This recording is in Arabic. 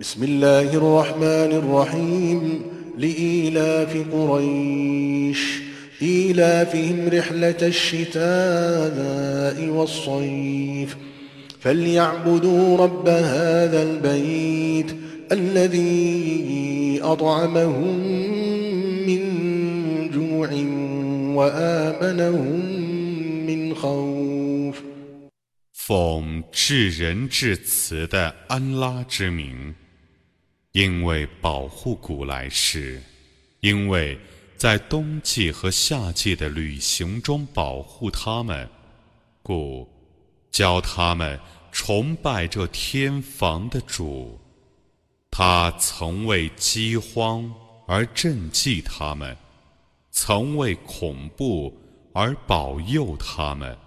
بسم الله الرحمن الرحيم لإيلاف قريش إيلافهم رحلة الشتاء والصيف فليعبدوا رب هذا البيت الذي أطعمهم من جوع وآمنهم من خوف 奉至仁至慈的安拉之名， 因为保护古来世，因为在冬季和夏季的旅行中保护他们，故教他们崇拜这天房的主。他曾为饥荒而赈济他们，曾为恐怖而保佑他们。